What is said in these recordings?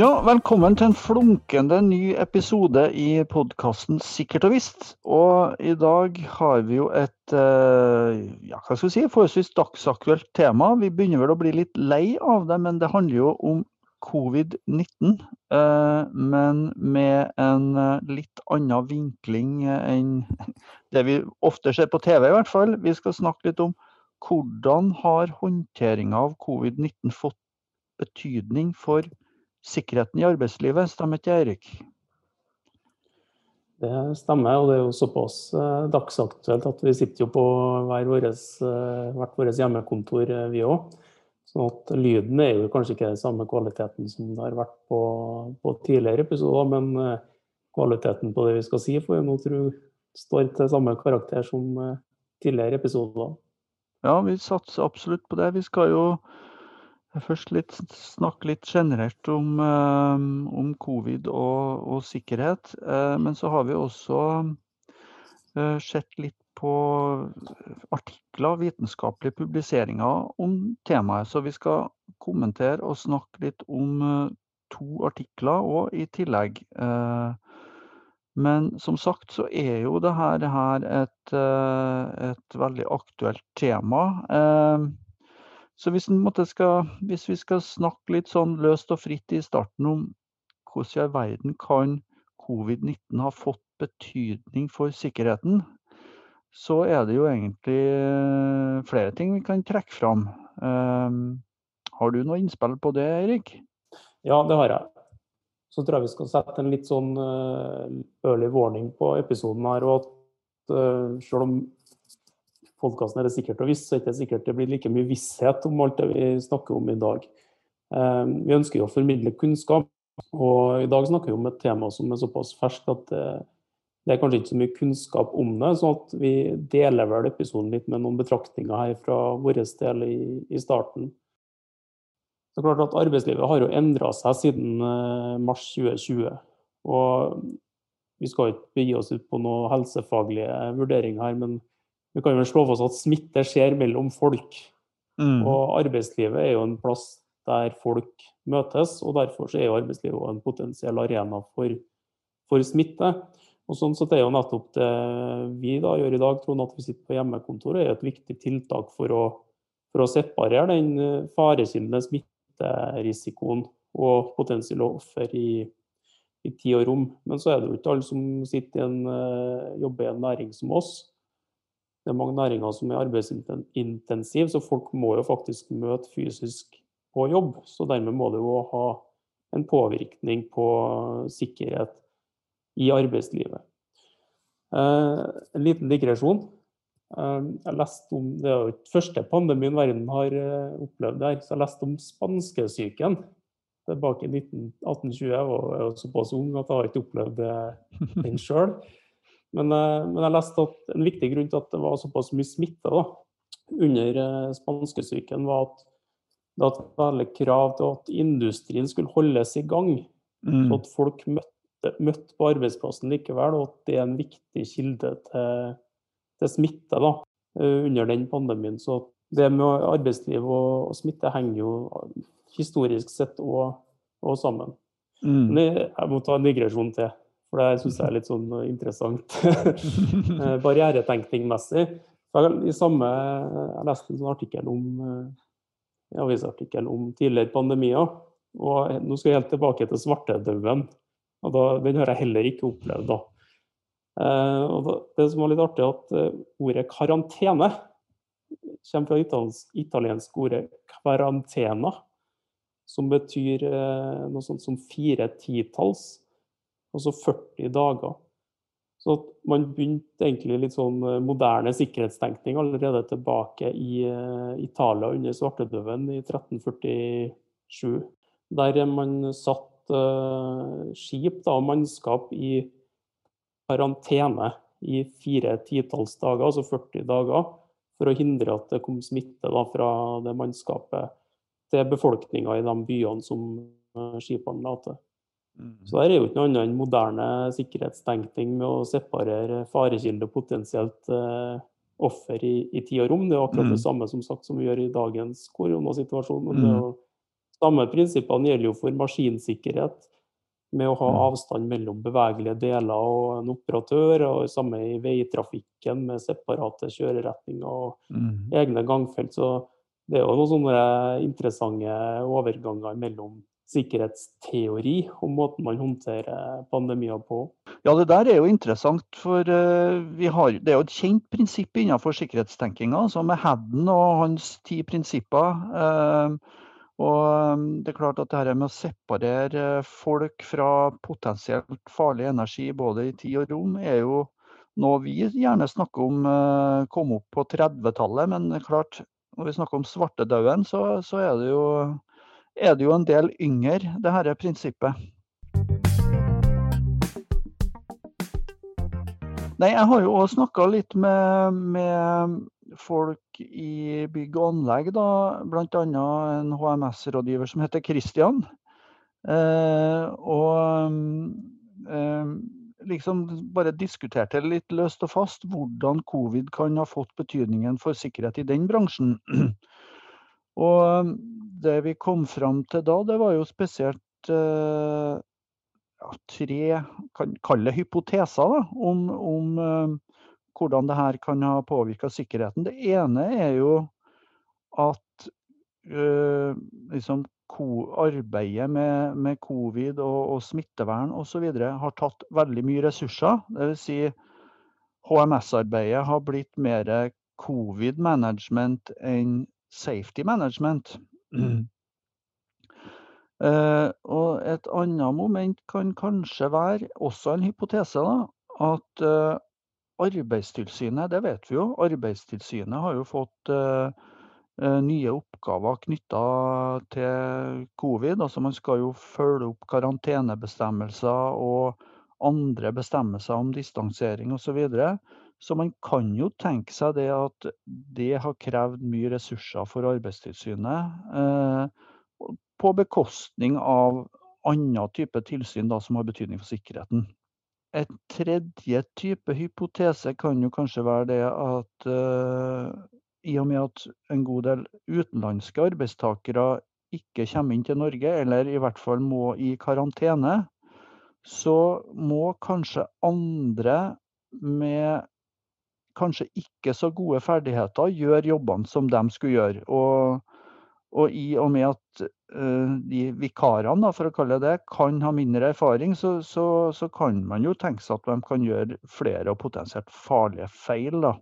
Ja, velkommen til en flunkende ny episode i podkasten Sikkert og visst. Og i dag har vi jo et eh, ja, hva skal vi si, forholdsvis dagsaktuelt tema. Vi begynner vel å bli litt lei av det, men det handler jo om covid-19. Eh, men med en eh, litt annen vinkling enn det vi ofte ser på TV, i hvert fall. Vi skal snakke litt om hvordan har håndteringa av covid-19 fått betydning for sikkerheten i arbeidslivet, stemmer ikke Eirik? Det stemmer, og det er jo såpass eh, dagsaktuelt at vi sitter jo på hver våres, eh, hvert vårt hjemmekontor, eh, vi òg. Sånn at lyden er jo kanskje ikke den samme kvaliteten som det har vært på, på tidligere episoder, men kvaliteten på det vi skal si, får jeg nå tro står til samme karakter som tidligere episoder. Ja, vi satser absolutt på det. Vi skal jo Først litt, snakke litt generelt om, eh, om covid og, og sikkerhet. Eh, men så har vi også eh, sett litt på artikler, vitenskapelige publiseringer om temaet. Så vi skal kommentere og snakke litt om to artikler òg i tillegg. Men som sagt så er jo dette her et, et, veldig aktuelt tema. Så hvis, skal, hvis, vi skal snakke litt sånn løst og fritt i starten om hvordan i verden kan covid-19 ha fått betydning for sikkerheten, så er det jo egentlig eh, flere ting vi kan trekke fram. Um, har du noe innspill på det, Eirik? Ja, det har jeg. Så tror jeg vi skal sette en litt sånn uh, early warning på episoden her. og at uh, Selv om podkasten er det sikkert og visst, så er det ikke sikkert det blir like mye visshet om alt det vi snakker om i dag. Eh, vi ønsker jo å formidle kunnskap, og i dag snakker vi om et tema som er såpass ferskt at det er kanskje ikke så mye kunnskap om det. Så at vi deler vel episoden litt med noen betraktninger her fra vår del i, i starten. Så klart at Arbeidslivet har jo endra seg siden eh, mars 2020. Og vi skal ikke begi oss ut på noen helsefaglige vurderinger her, men vi kan vel slå fast at smitte skjer mellom folk. Mm. Og arbeidslivet er jo en plass der folk møtes, og derfor er jo arbeidslivet en potensiell arena for, for smitte. Og sånn sett er jo nettopp det vi da gjør i dag, Trond, at vi sitter på hjemmekontoret, er et viktig tiltak for å, for å separere den eh, farekildende smitterisikoen og potensielle offer i, i tid og rom. Men så er det jo ikke alle som sitter i en, eh, jobber i en næring som oss, det er mange næringer som er arbeidsintensive, så folk må jo faktisk møte fysisk på jobb. Så dermed må det jo ha en påvirkning på sikkerhet i arbeidslivet. Eh, en liten digresjon. Eh, jeg leste om, Det er jo ikke første pandemien verden har eh, opplevd der. så Jeg leste om spanskesyken tilbake i 1820. Jeg var jo såpass ung at jeg har ikke opplevd den sjøl. Men, eh, men, jeg leste at en viktig grunn til at det var såpass mye smitte da, under eh, spanskesyken, var at det var et veldig krav til at industrien skulle holdes i gang. Mm. Så at folk møtte, møtte, på arbeidsplassen likevel, og at det er en viktig kilde til, til smitte da, eh, under den pandemien. Så det med arbeidsliv og, og smitte henger jo historisk sett òg sammen. Mm. Men jeg må ta en digresjon til. For det syns jeg er litt sånn eh, interessant. Eh, barrieretenkningmessig. I samme, jeg leste en sånn artikkel om, eh, en avisartikkel om tidligere pandemier. Og nå skal jeg helt tilbake til svartedauden. Og da, den har jeg heller ikke opplevd. da. og Det som var litt artig, at ordet karantene kommer fra italiensk, italiensk ordet 'quarantena', som betyr noe sånt som fire titalls altså 40 dager. Så man begynte egentlig litt sånn eh, moderne sikkerhetstenkning allerede tilbake i uh, Italia under svartedauden i 1347. Der man satt uh, skip da, og mannskap i karantene i fire titalls dager, altså 40 dager, for å hindre at det kom smitte da, fra det mannskapet til befolkninga i de byene som skipene la til. Mm. Så det er jo ikke noe annet enn moderne sikkerhetstenkning med å separere farekilde og potensielt eh, offer i, i, tid og rom. Det er akkurat mm. det samme som sagt som vi gjør i dagens koronasituasjon. Men det er jo Samme prinsippene gjelder jo for maskinsikkerhet, med å ha Mm. avstand mellom bevegelige deler og en operatør, og samme i veitrafikken med separate kjøreretninger og Mm. egne gangfelt. Så det er jo noen sånne interessante overganger mellom sikkerhetsteori om måten man håndterer pandemier på. Ja, det der er jo interessant, for eh, har, det er jo et kjent prinsipp innenfor sikkerhetstenkinga, altså med Hadden og hans ti prinsipper. eh, og eh, det er klart at det her med å separere eh, folk fra potensielt farlig energi både i tid og rom, er jo noe vi gjerne snakker om eh, kom opp på 30-tallet. Men er klart, når vi snakker om svartedauden, så, så er, det jo, er det jo en del yngre, det dette prinsippet. Nei, jeg har jo òg snakka litt med, med, folk i bygg og anlegg, da. Bl.a. en HMS-rådgiver som heter Christian. Eh, og eh, liksom bare diskuterte litt løst og fast hvordan covid kan ha fått betydningen for sikkerhet i den bransjen. og det vi kom fram til da, det var jo spesielt eh, ja, tre kan kalle hypoteser da, om, om uh, hvordan det her kan ha påvirka sikkerheten. Det ene er jo at uh, liksom, arbeidet med, med, covid og, og smittevern osv. har tatt veldig mye ressurser. Dvs. Si, HMS-arbeidet har blitt mer covid-management enn safety management. Mm. Uh, og et annet moment kan kanskje være, også en hypotese, da, at uh, Arbeidstilsynet, det vet vi jo, Arbeidstilsynet har jo fått uh, nye oppgaver knytta til covid. altså Man skal jo følge opp karantenebestemmelser og andre bestemmelser om distansering osv. Så, videre. Så man kan jo tenke seg det at det har krevd mye ressurser for Arbeidstilsynet på bekostning av annen type tilsyn da, som har betydning for sikkerheten. Et tredje type hypotese kan jo kanskje være det at eh, i og med at en god del utenlandske arbeidstakere ikke kommer inn til Norge, eller i hvert fall må i karantene, så må kanskje andre med kanskje ikke så gode ferdigheter gjør jobbene som de skulle gjøre. Og og i og med at uh, de vikarene, da, for å kalle det kan ha mindre erfaring, så, så, så, kan man jo tenke seg at de kan gjøre flere og potensielt farlige feil. Da.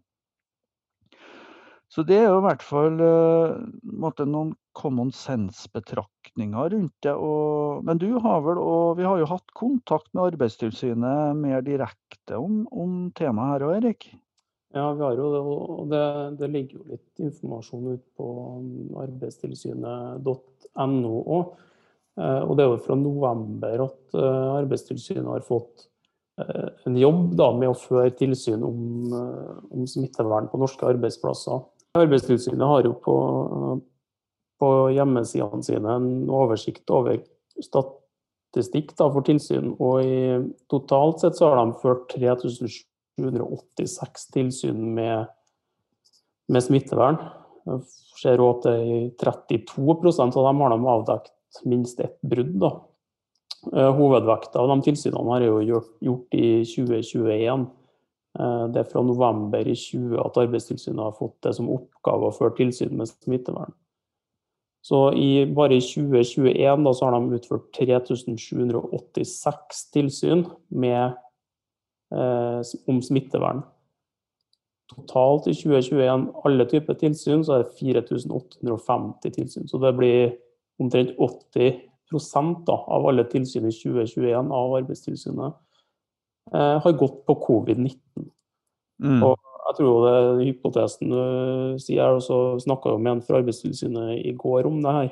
Så det er jo i hvert fall uh, noen common sense-betraktninger rundt det. Og, men du har vel, og vi har jo hatt kontakt med Arbeidstilsynet mer direkte om, om temaet her òg, Erik? Ja, vi har jo det, og det, det ligger jo litt informasjon ut på arbeidstilsynet.no òg. Og det er jo fra november at Arbeidstilsynet har fått en jobb da, med å føre tilsyn om, om, smittevern på norske arbeidsplasser. Arbeidstilsynet har jo på, på hjemmesidene sine en oversikt over statistikk da, for tilsyn, og i, totalt sett så har de ført 3786 tilsyn med, med smittevern. Jeg ser også at i 32% av dem har de avdekket minst ett brudd. Da. Hovedvekta av de tilsynene har jo gjort, i 2021. Det er fra november i 20 at Arbeidstilsynet har fått det som oppgave å føre tilsyn med smittevern. Så i, bare i 2021 da, har de utført 3786 tilsyn med, eh, om smittevern. Totalt i 2021, alle typer tilsyn, så er det 4850 tilsyn. Så det blir omtrent 80 da, av alle tilsyn i 2021 av Arbeidstilsynet eh, har gått på covid-19. Mm. Og jeg tror det hypotesen du sier, og så snakka jeg med en fra Arbeidstilsynet i går om det her.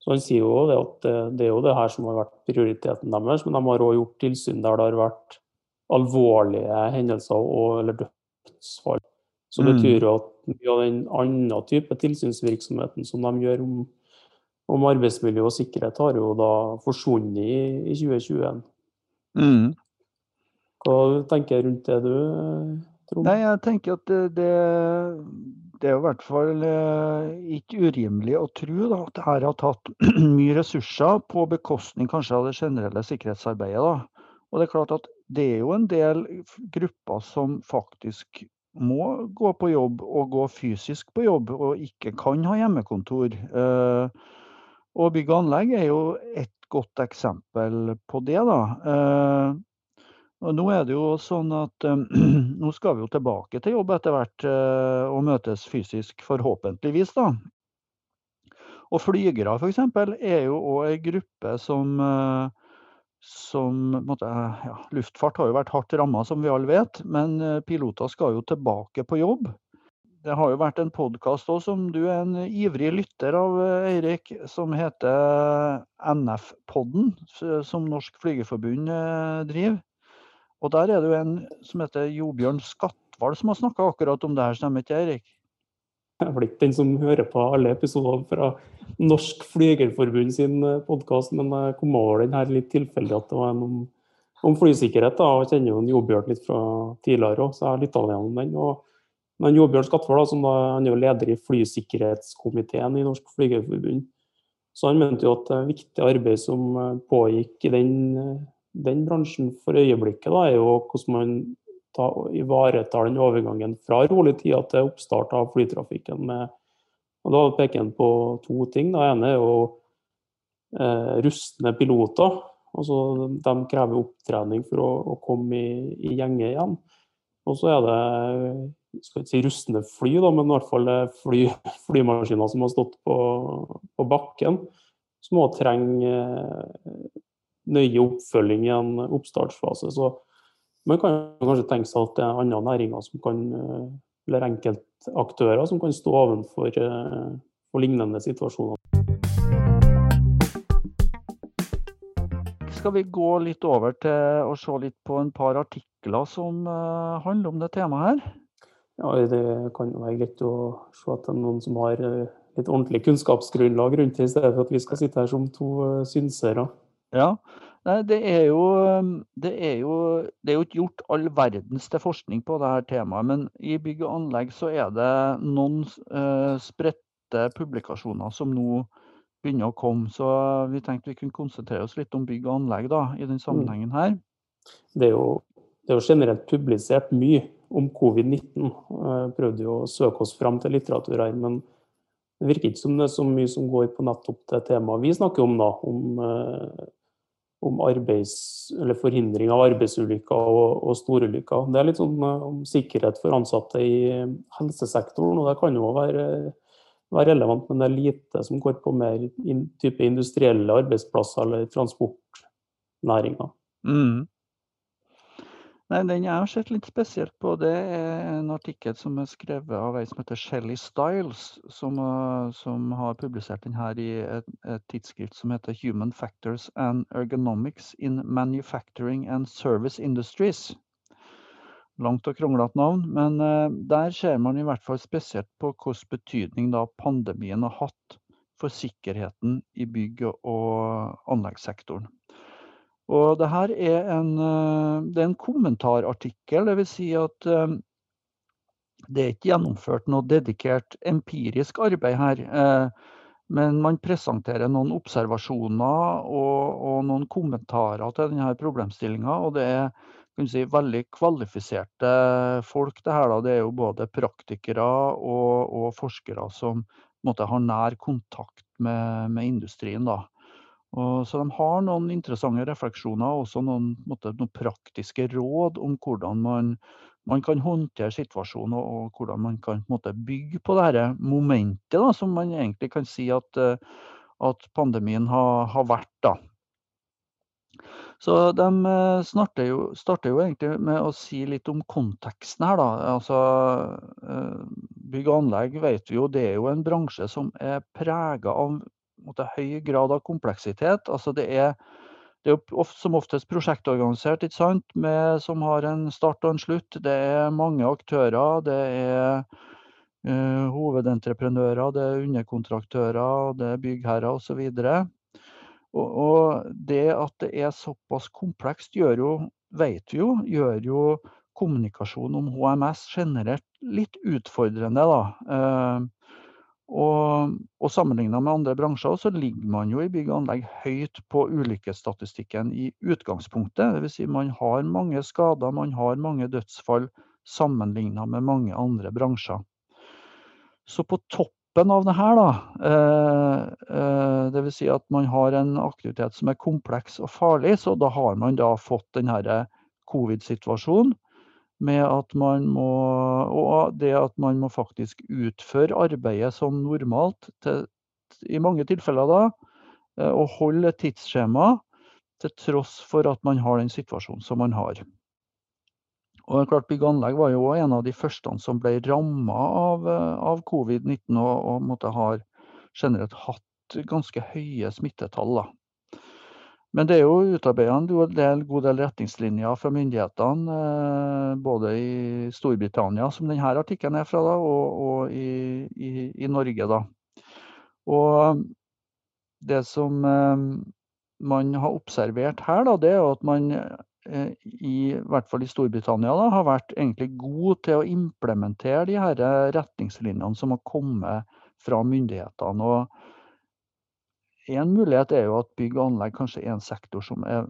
Så Han sier jo det at det, det er jo det her som har vært prioriteten deres, men de har òg gjort tilsyn der det har vært alvorlige hendelser og, eller dødsfall. Så det betyr jo at mye av den andre type tilsynsvirksomheten som de gjør om, om arbeidsmiljø og sikkerhet, har jo da forsvunnet i, i 2021. Mm. Hva tenker du rundt det, du, Trond? Nei, jeg tenker at det, det, det er i hvert fall eh, ikke urimelig å tro da, at dette har tatt mye ressurser på bekostning kanskje av det generelle sikkerhetsarbeidet. Da. Og det er klart at det er jo en del grupper som faktisk må gå på jobb og gå fysisk på jobb, og ikke kan ha hjemmekontor. Eh, og bygg og anlegg er jo et godt eksempel på det. da. Eh, og nå er det jo sånn at um, nå skal vi jo tilbake til jobb etter hvert og møtes fysisk, forhåpentligvis. da. Og flygere f.eks. er jo òg ei gruppe som, som måtte, ja, Luftfart har jo vært hardt ramma, som vi alle vet, men uh, piloter skal jo tilbake på jobb. Det har jo vært en podkast som du er en ivrig lytter av, Eirik, som heter NF-podden, som Norsk Flygerforbund driver. Og der er det jo en som heter Jobjørn Skatval som har snakka akkurat om det her, stemmer ikke Eirik? Jeg er ikke den som hører på alle episoder fra Norsk Flygerforbund sin eh, podkast, men jeg kom over den her litt tilfeldig at det var en om, om flysikkerhet. da, og Jeg kjenner jo en Jobjørn litt fra tidligere òg, så jeg lytta gjennom den. og men Jobjørn Skatvold, da, som da, han er jo leder i flysikkerhetskomiteen i Norsk Flygerforbund, så han mente jo at det viktige arbeid som eh, pågikk i den eh, den bransjen for øyeblikket da, er jo hvordan man ta, ivaretar den overgangen fra rolig tid til oppstart av flytrafikken. Med, og Da peker han på to ting. Det ene er jo eh, rustne piloter. Altså, de krever opptrening for å, å komme i, i gjenge igjen. Og så er det skal ikke si rustne fly, da, men i hvert fall fly, flymaskiner som har stått på, på bakken, som òg trenger nøye oppfølging i en oppstartsfase. Så man kan kanskje tenke seg at det er andre næringer som kan, eh, eller enkeltaktører som kan stå ovenfor eh, for lignende situasjoner. Skal vi gå litt over til å se litt på en par artikler som uh, handler om det temaet her? Ja, Det kan være greit å se at det er noen som har litt ordentlig kunnskapsgrunnlag rundt det, i stedet for at vi skal sitte her som to synsere. Ja. Nei, det er jo det er jo det er jo ikke gjort all verdens til forskning på dette temaet, men i bygg og anlegg så er det noen uh, spredte publikasjoner som nå begynner å komme. Så vi tenkte vi kunne konsentrere oss litt om bygg og anlegg da, i den mm. sammenhengen her. Det er jo, det er jo generelt publisert mye om covid-19. Jeg prøvde jo å søke oss fram til litteratur her, men det virker ikke som det er så mye som går på nettopp det temaet vi snakker om, da. Om uh, om arbeids, forhindring av arbeidsulykker og, og storulykker. Det er litt sånn eh, om sikkerhet for ansatte i helsesektoren, og det kan jo være, være relevant, men det er lite som går på mer in, type industrielle arbeidsplasser eller transportnæringer. Mm. Nei, Den jeg har sett litt spesielt på, det er en artikkel som er skrevet av ei som heter Shelly Styles, som, uh, som har publisert den her i et, et, tidsskrift som heter Human Factors and Ergonomics in Manufacturing and Service Industries. Langt og kronglete navn, men uh, der ser man i hvert fall spesielt på hvilken betydning pandemien har hatt for sikkerheten i bygg- og anleggssektoren. Og det her er en, eh, det er en kommentarartikkel. Dvs. Si at eh, det er ikke gjennomført noe dedikert empirisk arbeid her. Eh, men man presenterer noen observasjoner og, og noen kommentarer til denne problemstillinga. Og det er si, veldig kvalifiserte folk. Det, her, det er jo både praktikere og, og forskere som måte, har nær kontakt med, med industrien. Da. Og, så de har noen interessante refleksjoner og også noen, måte, noen, praktiske råd om hvordan man, man kan håndtere situasjonen og, og, hvordan man kan måte, bygge på dette momentet da, som man egentlig kan si at, eh, at pandemien har, har vært. Da. Så de eh, starter jo, starter jo, egentlig med å si litt om konteksten her. Da. Altså, eh, bygg og anlegg vet vi jo, det er jo en bransje som er prega av måte, høy grad av kompleksitet. Altså det er, det er ofte, som oftest prosjektorganisert, ikke sant? Med, som har en start og en slutt. Det er mange aktører. Det er uh, hovedentreprenører, det er underkontraktører, det er byggherrer osv. Og, og det at det er såpass komplekst, gjør jo, vet vi jo, gjør jo kommunikasjon om HMS generelt litt utfordrende, da. Og, og sammenligna med andre bransjer så ligger man jo i bygg og anlegg høyt på ulykkesstatistikken i utgangspunktet. Dvs. Si man har mange skader, man har mange dødsfall sammenligna med mange andre bransjer. Så på toppen av det her, da, eh, eh, dvs. Si at man har en aktivitet som er kompleks og farlig, så da har man da fått denne covid-situasjonen med at man må Og det at man må faktisk utføre arbeidet som normalt, til, i mange tilfeller da, eh, og holde et tidsskjema til tross for at man har den situasjonen som man har. Og klart Bygg og anlegg var jo en av de første som ble ramma av, av covid-19 og, og har generelt hatt ganske høye smittetall. da. Men det er jo utarbeida en god del retningslinjer fra myndighetene, eh, både i Storbritannia, som denne artikkelen er fra, da, og, og i, i, i, Norge. Da. Og det som eh, man har observert her, da, det er at man eh, i, i hvert fall i Storbritannia da, har vært egentlig god til å implementere de her retningslinjene som har kommet fra myndighetene. og en mulighet er jo at bygg og anlegg kanskje er en sektor som er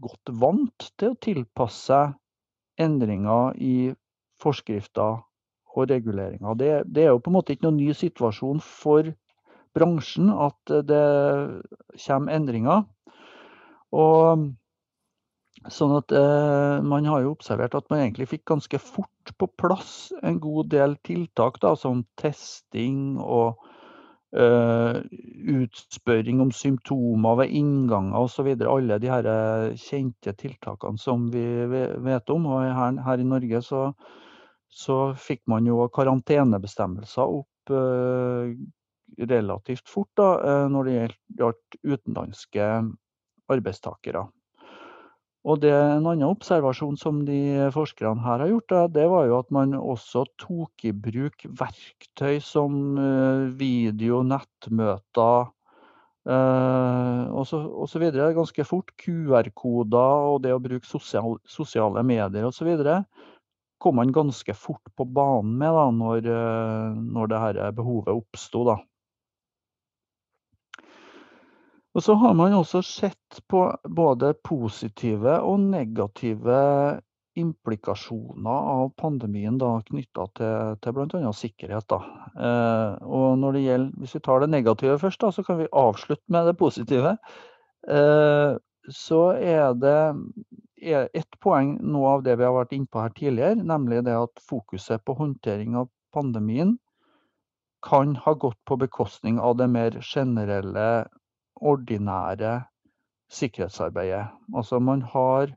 godt vant til å tilpasse endringer i forskrifter og reguleringer. Det, det, er jo på en måte ikke noen ny situasjon for bransjen at det kommer endringer. Og Sånn at eh, Man har jo observert at man egentlig fikk ganske fort på plass en god del tiltak, da, som testing og Uh, utspørring om symptomer ved innganger osv. Alle de her eh, kjente tiltakene som vi vet om. Og her, her i Norge så, så, fikk man jo karantenebestemmelser opp uh, relativt fort da, når det gjaldt utenlandske arbeidstakere. Og det, En annen observasjon som de forskerne her har gjort, det var jo at man også tok i bruk verktøy som eh, video, nettmøter eh, osv. ganske fort. QR-koder og det å bruke sosial, sosiale medier osv. kom man ganske fort på banen med da, når, eh, når her behovet oppsto. Og så har man også sett på både positive og negative implikasjoner av pandemien knytta til, til bl.a. sikkerhet. Eh, gjelder, Hvis vi tar det negative først, da, så kan vi avslutte med det positive. Eh, så er det er ett poeng noe av det vi har vært inne på her tidligere, nemlig det at fokuset på håndtering av pandemien kan ha gått på bekostning av det mer generelle ordinære sikkerhetsarbeidet. Altså man har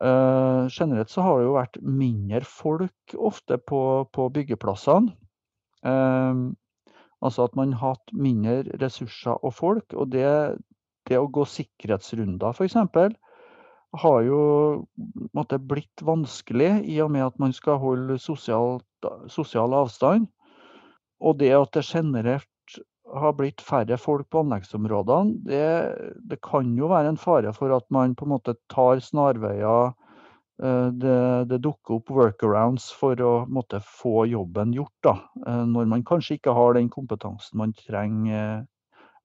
Uh, generelt så har det jo vært mindre folk ofte på, på byggeplassene. Uh, altså at man har hatt mindre ressurser og folk. Og det, det å gå sikkerhetsrunder f.eks. har jo måtte, blitt vanskelig i og med at man skal holde sosial, sosial avstand. Og det at det generelt har blitt færre folk på anleggsområdene, det, det, kan jo være en fare for at man på en måte tar snarveier. Eh, det, det dukker opp workarounds for å måtte få jobben gjort, da, eh, når man kanskje ikke har den kompetansen man trenger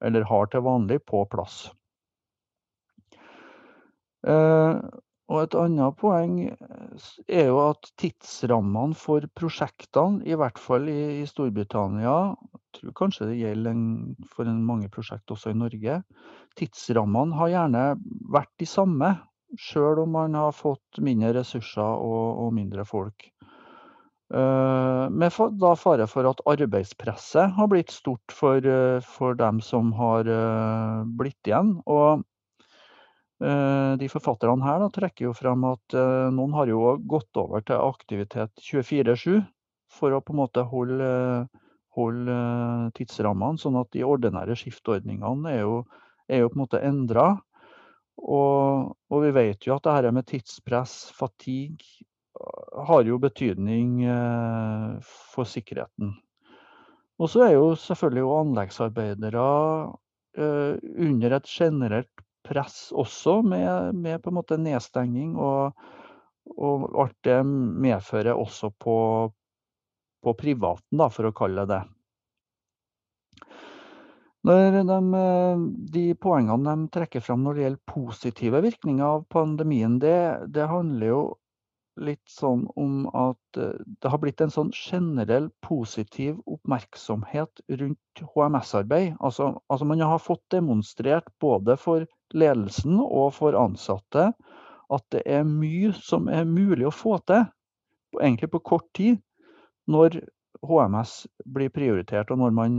eller har til vanlig på plass. Eh, og et annet poeng eh, er jo at tidsrammene for prosjektene, i hvert fall i, i Storbritannia, jeg tror kanskje det gjelder en, for en mange prosjekt også i Norge, tidsrammene har gjerne vært de samme, sjøl om man har fått mindre ressurser og, og mindre folk. Uh, med da fare for at arbeidspresset har blitt stort for, uh, for dem som har blitt igjen. Og Eh, de forfatterne her da, trekker jo frem at eh, noen har jo gått over til aktivitet 24-7 for å på en måte holde, holde tidsrammene, sånn at de ordinære skiftordningene er jo, er jo på en måte endra. Og, og, vi vet jo at det her med tidspress, fatigue, har jo betydning eh, for sikkerheten. Og så er jo selvfølgelig anleggsarbeidere under et generelt press også, med, med på en måte nedstenging. Og, og alt det medfører også på, på privaten, da, for å kalle det det. Når de, de poengene de trekker fram når det gjelder positive virkninger av pandemien, det, det handler jo litt sånn om at eh, det har blitt en sånn generell positiv oppmerksomhet rundt HMS-arbeid. Altså, altså, man har fått demonstrert både for ledelsen og for ansatte at det er mye som er mulig å få til, egentlig på kort tid, når HMS blir prioritert og når man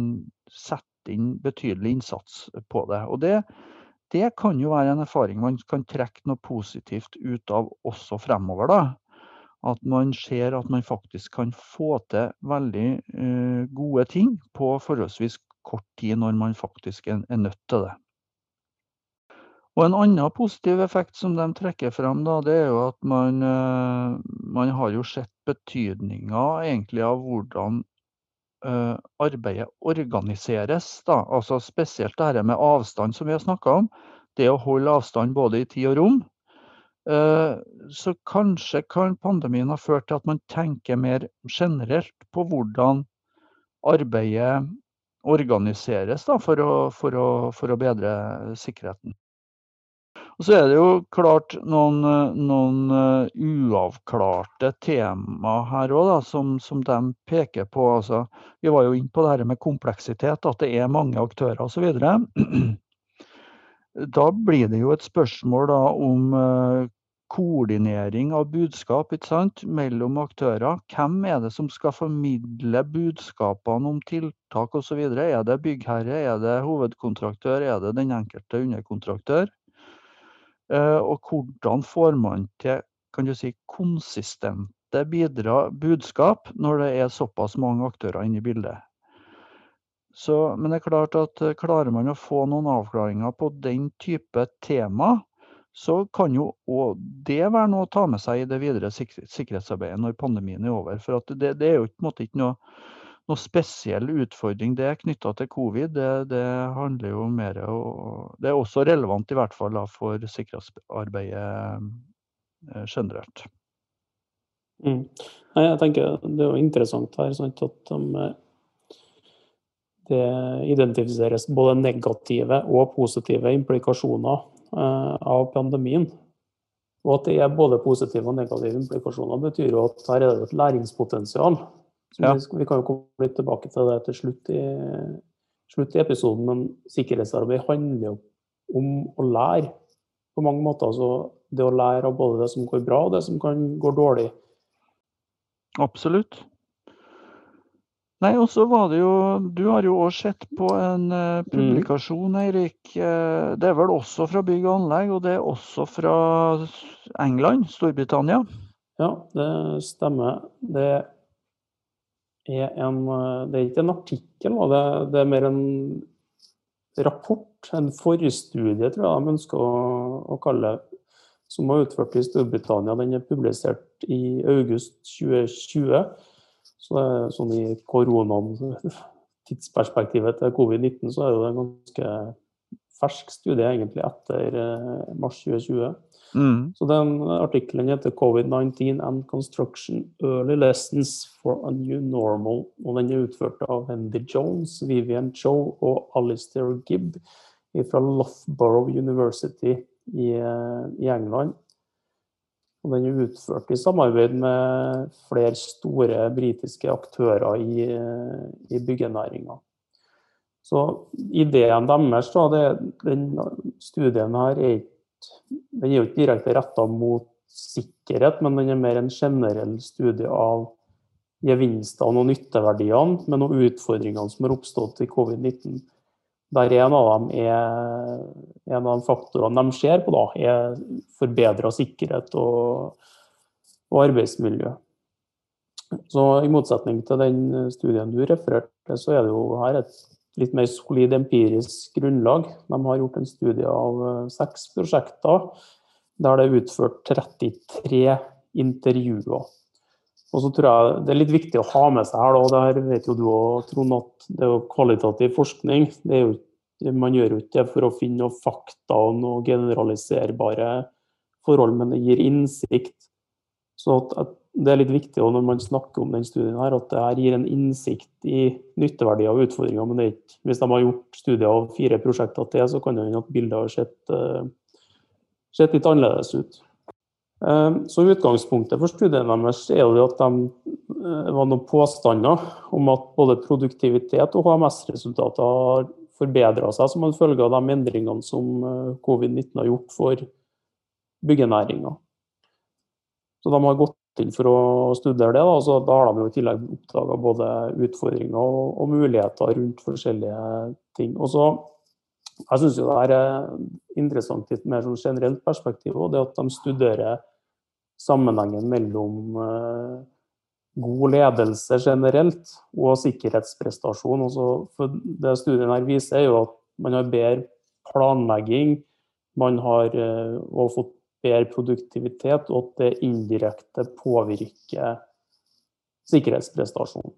setter inn betydelig innsats på det. Og det, det kan jo være en erfaring man kan trekke noe positivt ut av også fremover. da at man ser at man faktisk kan få til veldig uh, gode ting på forholdsvis kort tid, når man faktisk er, er nødt til det. Og En annen positiv effekt som de trekker frem, da, det er jo at man, uh, man har jo sett betydninga av hvordan uh, arbeidet organiseres. Da. Altså Spesielt dette med avstand som vi har snakka om. Det å holde avstand både i tid og rom. Eh, så kanskje kan pandemien ha ført til at man tenker mer generelt på hvordan arbeidet organiseres da, for, å, for, å, for, å, bedre sikkerheten. Og så er det jo klart noen, noen uh, uavklarte tema her òg, som, som, de peker på. Altså, vi var jo inne på det her med kompleksitet, at det er mange aktører osv. Da blir det jo et spørsmål da, om uh, koordinering av budskap mellom aktører. Hvem er det som skal formidle budskapene om tiltak osv.? Er det byggherre, er det hovedkontraktør, er det den enkelte underkontraktør? Eh, og hvordan får man til kan du si, konsistente bidra, budskap når det er såpass mange aktører inne i bildet? Så, men det er klart at eh, klarer man å få noen avklaringer på den type tema, så kan jo òg det være noe å ta med seg i det videre sikkerhetsarbeidet når pandemien er over. For det, det, er jo på en måte ikke noe, noe spesiell utfordring det er knytta til covid. Det, det, handler jo mer og, Det er også relevant i hvert fall da, for sikkerhetsarbeidet eh, generelt. Mm. Jeg tenker Det er jo interessant her sant, at de, det identifiseres både negative og positive implikasjoner Eh, av pandemien. Og at det er både positive og negative implikasjoner, betyr jo at her er det et læringspotensial. Ja. Vi, kan jo komme litt tilbake til det til slutt i, slutt i episoden, men sikkerhetsarbeid handler jo om å lære på mange måter. Altså det å lære av både det som går bra og det som kan gå dårlig. Absolutt. Nei, og så var det jo Du har jo òg sett på en uh, publikasjon, Eirik. Uh, det er vel også fra bygg og anlegg, og det er også fra England, Storbritannia? Ja, det stemmer. Det er en Det er ikke en artikkel, det, det er mer en rapport, en forstudie, tror jeg de ønsker å, å kalle det, som var utført i Storbritannia. Den er publisert i august 2020. Så det er sånn i koronaen, tidsperspektivet til covid-19, så er det en ganske fersk studie egentlig etter eh, mars 2020. Mm. Så den artikkelen heter 'Covid-19 and Construction Early Lessons for a New Normal'. Og den er utført av Wendy Jones, Vivian Cho og Alistair Gibb fra Loughborough University i, eh, i England. Og den er utført i samarbeid med flere store britiske aktører i, i byggenæringa. Så ideen deres, da, det, den studien her er ikke, den er jo ikke direkte retta mot sikkerhet, men den er mer en generell studie av gevinstene og nytteverdiene med noen utfordringene som har oppstått i covid-19 der en av dem er en av de faktorene de ser på, da, er forbedra sikkerhet og, og, arbeidsmiljø. Så I motsetning til den studien du refererte så er det jo her et litt mer solid empirisk grunnlag. De har gjort en studie av eh, seks prosjekter der det er utført 33 intervjuer. Og så tror jeg Det er litt viktig å ha med seg her, og det her vet jo du òg, Trond, at det er jo kvalitativ forskning. Det er jo, man gjør jo ikke det for å finne noen fakta og noen generaliserbare forhold, men det gir innsikt. Så at, at det er litt viktig når man snakker om den studien her, at det her gir en innsikt i nytteverdier og utfordringer. Men ikke, hvis de har gjort studier av fire prosjekter til, så kan det hende at bildet har sett, uh, sett, litt annerledes ut. Uh, så Utgangspunktet for studien deres er jo at de uh, var noen påstander om at både produktivitet og HMS-resultater har forbedra seg som en følge av de endringene som covid-19 har gjort for byggenæringa. Så de har gått inn for å studere det. Da, så da har de jo i tillegg oppdaga både utfordringer og, og, muligheter rundt forskjellige ting. Og så, Jeg syns det er interessant i et mer sånn generelt perspektiv, og det at de studerer sammenhengen mellom eh, god ledelse generelt og sikkerhetsprestasjon. Også for det studien her viser, er jo at man har bedre planlegging, man har eh, fått bedre produktivitet, og at det indirekte påvirker sikkerhetsprestasjonen.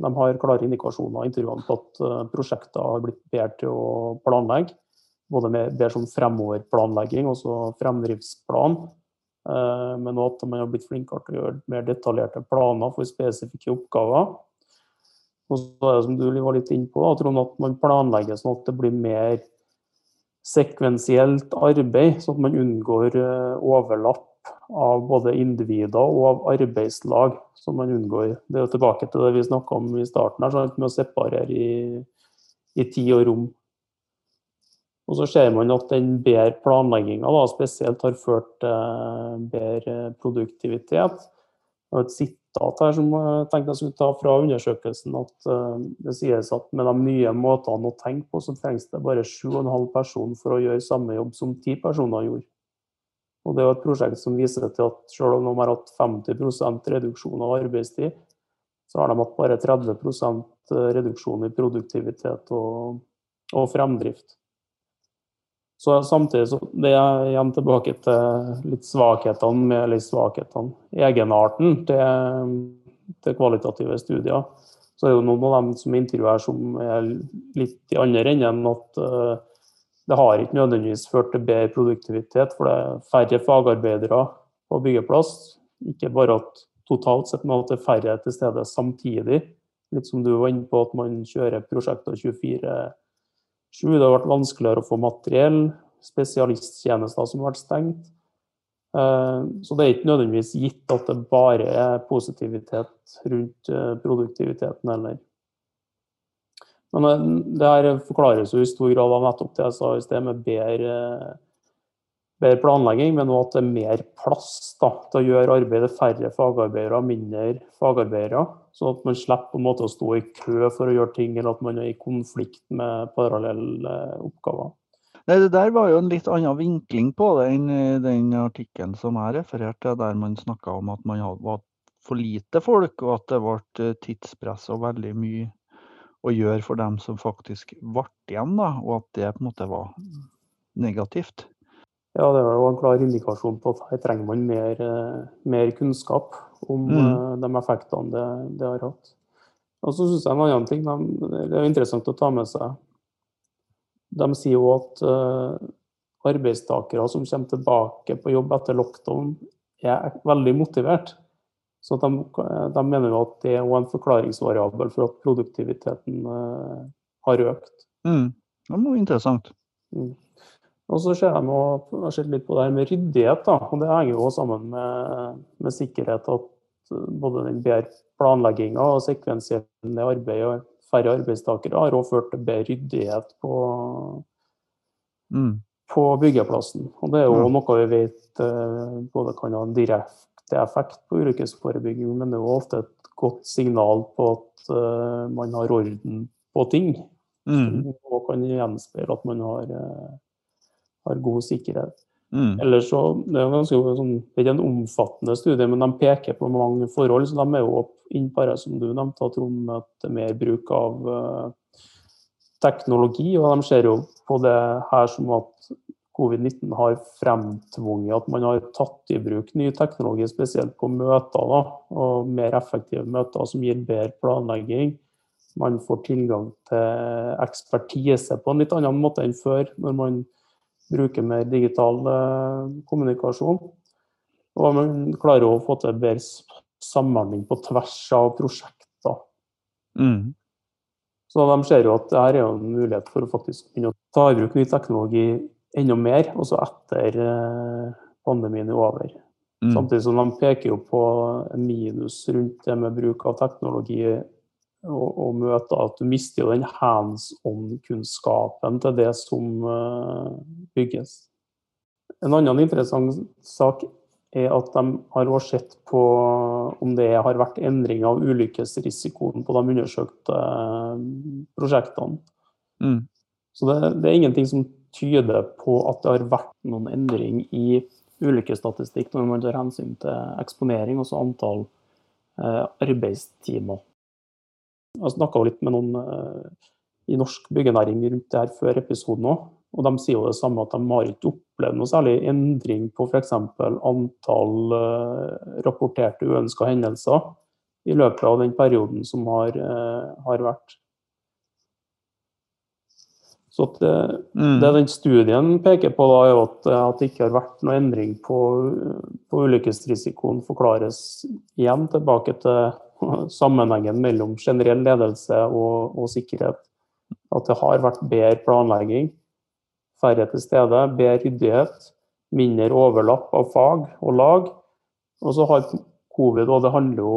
De har klare indikasjoner i intervjuene på at eh, prosjekter har blitt bedre til å planlegge. Både bedre som fremoverplanlegging, altså fremdriftsplan. Eh, men også at man har blitt flinkere til å gjøre mer detaljerte planer for spesifikke oppgaver. Og så er det som du var litt inne på, at man planlegger sånn at det blir mer sekvensielt arbeid, sånn at man unngår eh, overlapp av både individer og av arbeidslag. som man unngår. Det er jo tilbake til det vi snakka om i starten, her, sånn med å separere i, i, tid og rom. Og så ser man at den bedre planlegginga spesielt har ført til bedre produktivitet. Et sitat her som jeg tenkte jeg skulle ta fra undersøkelsen, at uh, det sies at med de nye måtene å tenke på, så trengs det bare 7,5 personer for å gjøre samme jobb som 10 personer gjorde. Og Det er et prosjekt som viser til at selv om de har hatt 50 reduksjon av arbeidstid, så har de hatt bare 30% reduksjon i produktivitet og, og fremdrift. Så samtidig så det er igjen tilbake til litt svakhetene med eller svakhetene, egenarten til, til, kvalitative studier. Så er det noen av dem som intervjuer som er litt i andre enden at uh, det har ikke nødvendigvis ført til bedre produktivitet, for det er færre fagarbeidere på byggeplass. Ikke bare at totalt sett, men at det er færre til stede samtidig. Litt som du var inne på, at man kjører prosjekter 24 Sju, det har vært vanskeligere å få materiell, spesialisttjenester som har vært stengt. Eh, så det er ikke nødvendigvis gitt at det bare er positivitet rundt eh, produktiviteten heller. Men eh, det her forklares jo i stor grad av nettopp det jeg sa i sted, med bedre bedre planlegging, men òg at det er mer plass da, til å gjøre arbeidet færre fagarbeidere, mindre fagarbeidere. Sånn at man slipper på en måte å stå i kø for å gjøre ting, eller at man er i konflikt med parallelle oppgaver. Nei, Det der var jo en litt annen vinkling på det enn den artikkelen som jeg refererte, der man snakka om at man var for lite folk, og at det ble tidspress og veldig mye å gjøre for dem som faktisk ble igjen, da, og at det på en måte var negativt. Ja, det var jo en klar indikasjon på at her trenger man mer, eh, mer kunnskap om mm. Eh, de effektene det, det, har hatt. Og så synes jeg en annen ting det er interessant å ta med seg. De sier jo at uh, arbeidstakere som kommer tilbake på jobb etter lockdown, er veldig motivert. Så de, de mener jo at det er en forklaringsvariabel for at produktiviteten uh, har økt. Mm. Det noe interessant. Mm. Og så ser jeg har sett litt på det her med ryddighet. Da. og Det henger jo sammen med, med sikkerhet. At både den bedre planlegginga og sekvensielle arbeidet og færre arbeidstakere har også ført til bedre ryddighet på, mm. på byggeplassen. Og Det er jo mm. noe vi vet eh, både kan ha en direkte effekt på ulykkesforebygging, men det er jo ofte et godt signal på at uh, man har orden på ting. Mm. Og kan gjenspeile at man har har god sikkerhet. Mm. Eller så, Det er ganske sånn, det er en omfattende studie, men de peker på mange forhold. så De er jo inne på det som du nevnte, at det er mer bruk av uh, teknologi. og De ser jo på det her som at covid-19 har fremtvunget at man har tatt i bruk ny teknologi, spesielt på møter. Da, og Mer effektive møter som gir bedre planlegging. Man får tilgang til ekspertise på en litt annen måte enn før. når man bruke mer digital eh, kommunikasjon. Og man klarer å få til bedre samhandling på tvers av prosjekter. Mm. Så de ser jo at dette her er jo en mulighet for å faktisk begynne å ta i bruk ny teknologi enda mer, også etter eh, pandemien er over. Mm. Samtidig som de peker jo på en minus rundt det med bruk av teknologi og, og møter, at du mister den hands on-kunnskapen til det som eh, bygges. En annen interessant sak er at de har også sett på om det har vært endring av ulykkesrisikoen på de undersøkte eh, prosjektene. Mm. Så det, det, er ingenting som tyder på at det har vært noen endring i ulykkesstatistikk når man tar hensyn til eksponering, altså antall eh, arbeidstimer. Jeg snakka litt med noen eh, i norsk byggenæring rundt det her før episoden òg. Og de sier jo det samme, at de har ikke opplevd noe særlig endring på f.eks. antall uh, rapporterte uønska hendelser i løpet av den perioden som har, uh, har vært. Så det, mm. det, den studien peker på, da, er at, at, det ikke har vært noe endring på, på ulykkesrisikoen, forklares igjen tilbake til sammenhengen mellom generell ledelse og, og sikkerhet. At det har vært bedre planlegging færre til stede, bedre ryddighet, mindre overlapp av fag og lag. Og så har covid, og det handler jo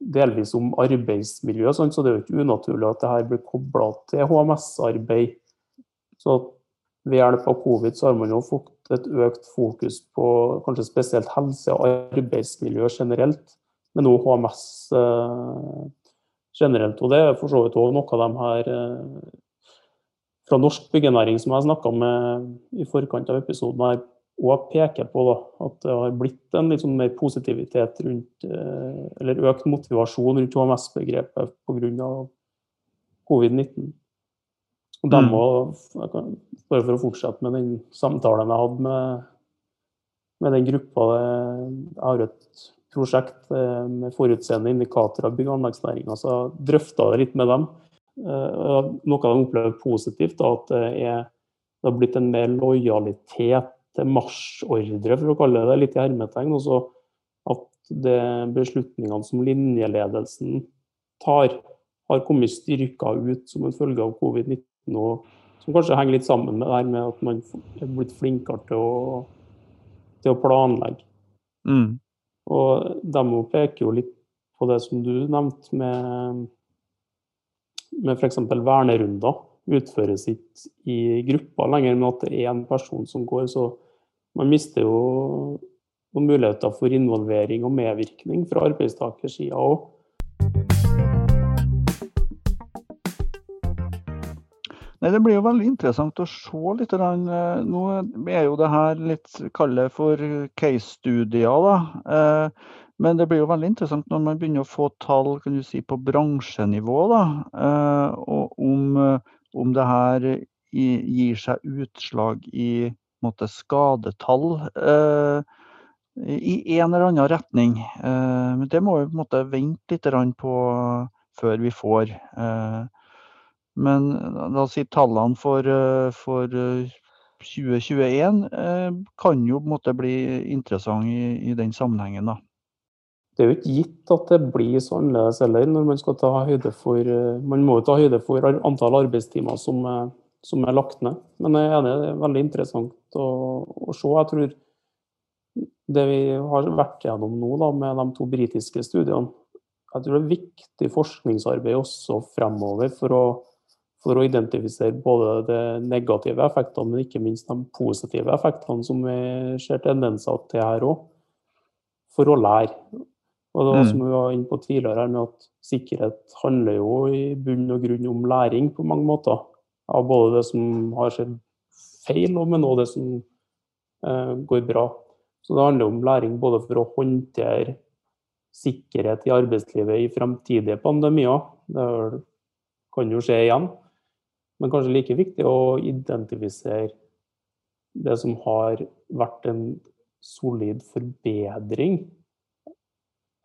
delvis om arbeidsmiljø, så det er jo ikke unaturlig at det her blir kobla til HMS-arbeid. Så ved hjelp av covid så har man jo fått et økt fokus på kanskje spesielt helse og arbeidsmiljø generelt, men noe HMS eh, generelt. Og det er for så vidt òg noe av de her eh, fra norsk byggenæring som jeg snakka med i forkant av episoden her, òg peker på da, at det har blitt en litt sånn mer positivitet rundt, eh, eller økt motivasjon rundt HMS-begrepet pga. covid-19. Og dem må, mm. Bare for å fortsette med den samtalen jeg hadde med, med den gruppa Jeg har et prosjekt eh, med forutseende indikatorer av bygg- og anleggsnæringa, så drøfta det litt med dem. Eh, noe de opplever positivt, da, at det, er, det har blitt en mer lojalitet til marsjordre, for å kalle det litt i hermetegn. Også at det beslutningene som linjeledelsen tar, har kommet styrka ut som en følge av covid-19. og Som kanskje henger litt sammen med det her med at man er blitt flinkere til å, til å planlegge. Mm. Og de peker jo litt på det som du nevnte, med med f.eks. vernerunder utføres ikke i grupper lenger, men at det er en person som går. Så man mister jo noen muligheter for involvering og medvirkning fra arbeidstakersida òg. Nei, Det blir jo veldig interessant å se litt. Eh, nå er jo det her litt kall for case-studier. da. Eh, men det blir jo veldig interessant når man begynner å få tall kan du si, på bransjenivå. Da, eh, og om, om det her gir seg utslag i måte, skadetall i en eller annen retning. Men det må vi på en måte vente litt på før vi får. Men la oss si tallene for, for 2021 kan jo på en måte bli interessant i, i den sammenhengen. da det er jo ikke gitt at det blir så annerledes heller, når man skal ta høyde for eh, Man må jo ta høyde for antall arbeidstimer som, som er lagt ned. Men jeg er enig, det er veldig interessant å, å se. Jeg tror det vi har vært gjennom nå da, med de to britiske studiene, jeg tror det er viktig forskningsarbeid også fremover for å, for å identifisere både de negative effektene, men ikke minst de positive effektene som vi ser tendenser til her òg, for å lære. Og det var som mm. vi var inne på tidligere, med at sikkerhet handler jo i bunn og grunn om læring på mange måter. Av både det som har skjedd feil, men også det som eh, går bra. Så det handler om læring både for å håndtere sikkerhet i arbeidslivet i fremtidige pandemier. Det kan jo skje igjen. Men kanskje like viktig å identifisere det som har vært en solid forbedring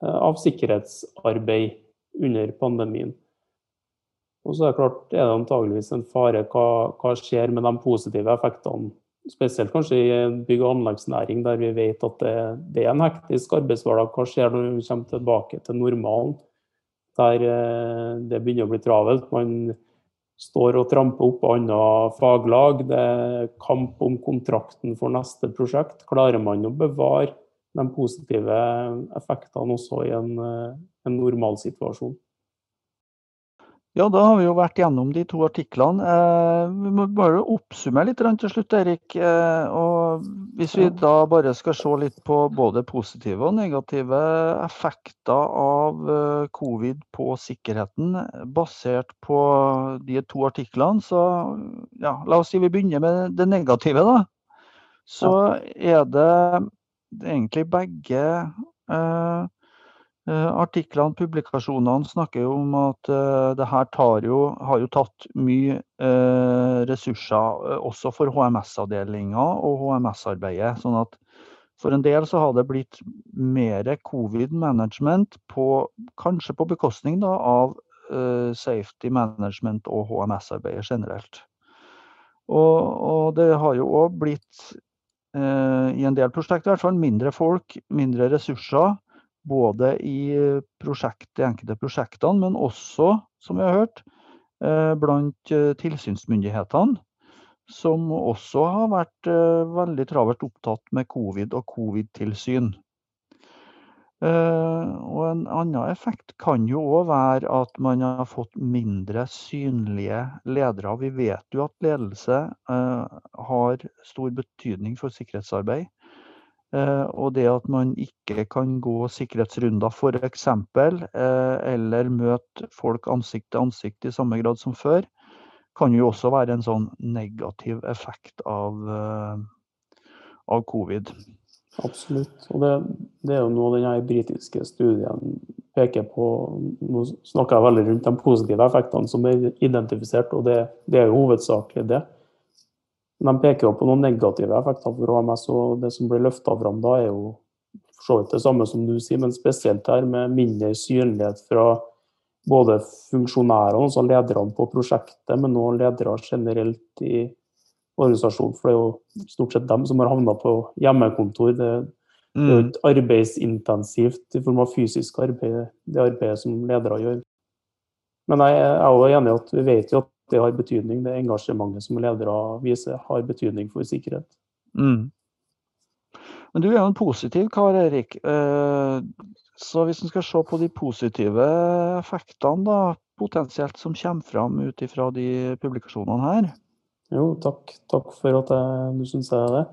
Eh, av sikkerhetsarbeid under pandemien. Og så er det klart er det antageligvis en fare hva, hva skjer med de positive effektene spesielt kanskje i bygg- og anleggsnæring der vi vet at det, det er en hektisk arbeidshverdag. Hva skjer når vi kommer tilbake til normalen? Der eh, det begynner å bli travelt. Man står og tramper opp andre faglag. Det er kamp om kontrakten for neste prosjekt. Klarer man å bevare de positive effektene også i en, eh, en normalsituasjon? Ja, da har vi jo vært gjennom de to artiklene. Eh, vi må bare oppsummere litt til slutt, Erik. Eh, og hvis vi da bare skal se litt på både positive og negative effekter av eh, covid på sikkerheten, basert på de to artiklene, så ja, la oss si vi begynner med det negative, da. Så er det egentlig begge eh, Eh, artiklene, publikasjonene snakker jo om at uh, det her jo, har jo tatt mye uh, ressurser uh, også for HMS-avdelinga og HMS-arbeidet. Sånn at for en del så har det blitt mer covid-management, kanskje på bekostning da, av safety management og HMS-arbeidet generelt. Og, og, det har jo òg blitt, i en del prosjekter i hvert fall, mindre folk, mindre ressurser både i prosjekt, de enkelte prosjektene, men også, som vi har hørt, eh, blant eh, tilsynsmyndighetene. Som også har vært eh, veldig travelt opptatt med covid og covid-tilsyn. Og en annen effekt kan jo òg være at man har fått mindre synlige ledere. Vi vet jo at ledelse har stor betydning for sikkerhetsarbeid. Eh, og det at man ikke kan gå sikkerhetsrunder f.eks., eh, eller møte folk ansikt til ansikt i samme grad som før, kan jo også være en sånn negativ effekt av, eh, av covid. Absolutt. Og det, det, er jo noe denne britiske studien peker på. Nå snakker jeg veldig rundt de positive effektene som er identifisert, og det, det er jo hovedsakelig det. Men de peker jo på noen negative effekter for HMS, og det som blir løfta fram da, er jo for så vidt det samme som du sier, men spesielt her med mindre synlighet fra både funksjonærene, altså lederne på prosjektet, men også ledere generelt i organisasjonen. For det er jo stort sett dem som har havna på hjemmekontor. Det, det er jo ikke arbeidsintensivt i form av fysisk arbeid, det arbeidet som ledere gjør. Men jeg er også enig i at vi vet jo at det har betydning. Det engasjementet som ledere viser, har betydning for sikkerhet. Mm. Men du er jo en positiv kar, Erik. Eh, så hvis en skal se på de positive effektene da, potensielt som kommer fram ut ifra de publikasjonene her? Jo, takk, takk for at jeg, du syns jeg er det.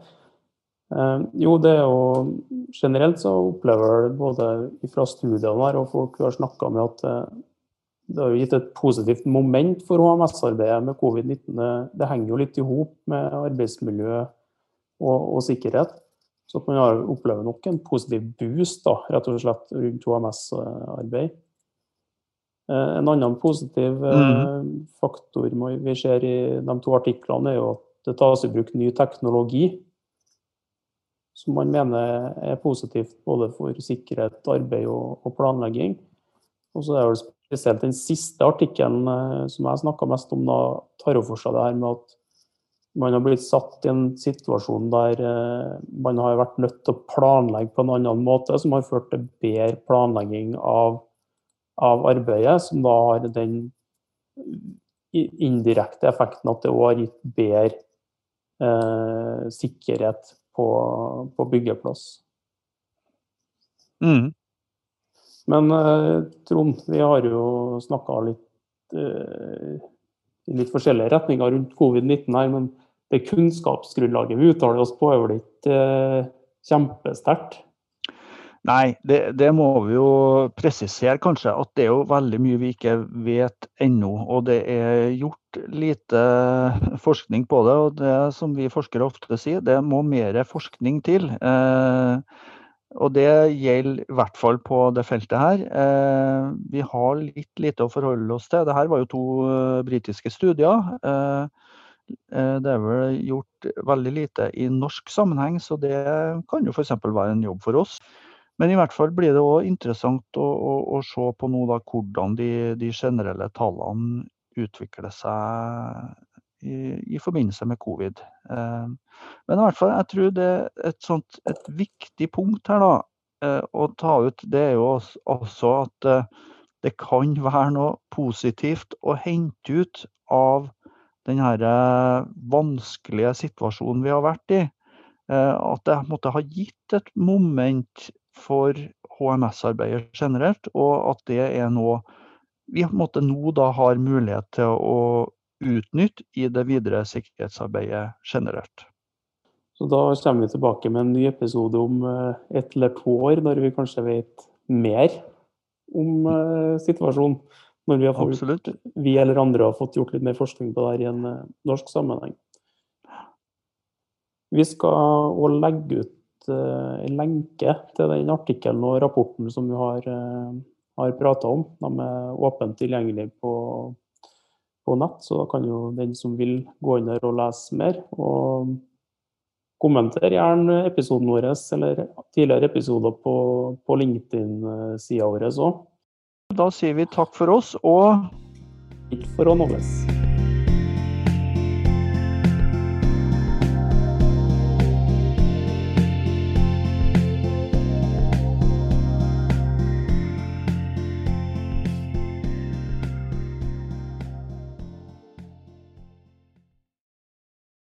Eh, jo, det er jo generelt så opplever jeg både fra studiene her og folk vi har snakka med, at eh, det har jo gitt et positivt moment for HMS-arbeidet med covid-19. Det henger jo litt i hop med arbeidsmiljø og, og, sikkerhet. Så at man har opplevd nok en positiv boost da, rett og slett rundt HMS-arbeid. Eh, en annen positiv eh, mm. faktor vi ser i de to artiklene, er jo at det tas i bruk ny teknologi. Som man mener er positivt både for sikkerhet, arbeid og, og planlegging. Og så er det spesielt den siste artikkelen eh, som jeg snakka mest om, da, tar jo for seg det her med at man har blitt satt i en situasjon der eh, man har vært nødt til å planlegge på en annen måte, som har ført til bedre planlegging av, av arbeidet, som da har den indirekte effekten at det òg har gitt bedre eh, sikkerhet på, på byggeplass. Mm. Men eh, Trond, vi har jo snakka litt eh, i litt forskjellige retninger rundt covid-19 her, men det kunnskapsgrunnlaget vi uttaler oss på, er vel ikke eh, kjempesterkt? Nei, det, det, må vi jo presisere kanskje. At det er jo veldig mye vi ikke vet ennå. Og det er gjort lite forskning på det. Og det som vi forskere ofte sier, det må mer forskning til. Eh, og det gjelder i hvert fall på det feltet her. Eh, vi har litt lite å forholde oss til. Dette var jo to uh, britiske studier. Eh, det er vel gjort veldig lite i norsk sammenheng, så det kan jo f.eks. være en jobb for oss. Men i hvert fall blir det òg interessant å, å, å, se på nå da, hvordan de, de generelle tallene utvikler seg i, forbindelse med covid. Eh, men i hvert fall, jeg tror det er et, sånt, et viktig punkt her da, eh, å ta ut, det er jo også at det kan være noe positivt å hente ut av den vanskelige situasjonen vi har vært i. At det måtte ha gitt et moment for HMS-arbeidet generelt, og at det er noe vi nå da har mulighet til å utnytte i det videre sikkerhetsarbeidet generelt. Så da kommer vi tilbake med en ny episode om et eller to år, når vi kanskje vet mer om uh, situasjonen. Når vi, har fått, vi, eller andre har fått gjort litt mer forskning på det her i en uh, norsk sammenheng. Vi skal òg legge ut en lenke til den artikkelen og rapporten som vi har har prata om. De er åpent tilgjengelig på, på, nett, så da kan jo den som vil gå inn der og lese mer. Og kommenter gjerne episoden vår eller tidligere episoder på, på LinkedIn-sida vår òg. Da sier vi takk for oss og Ikke for å nåles.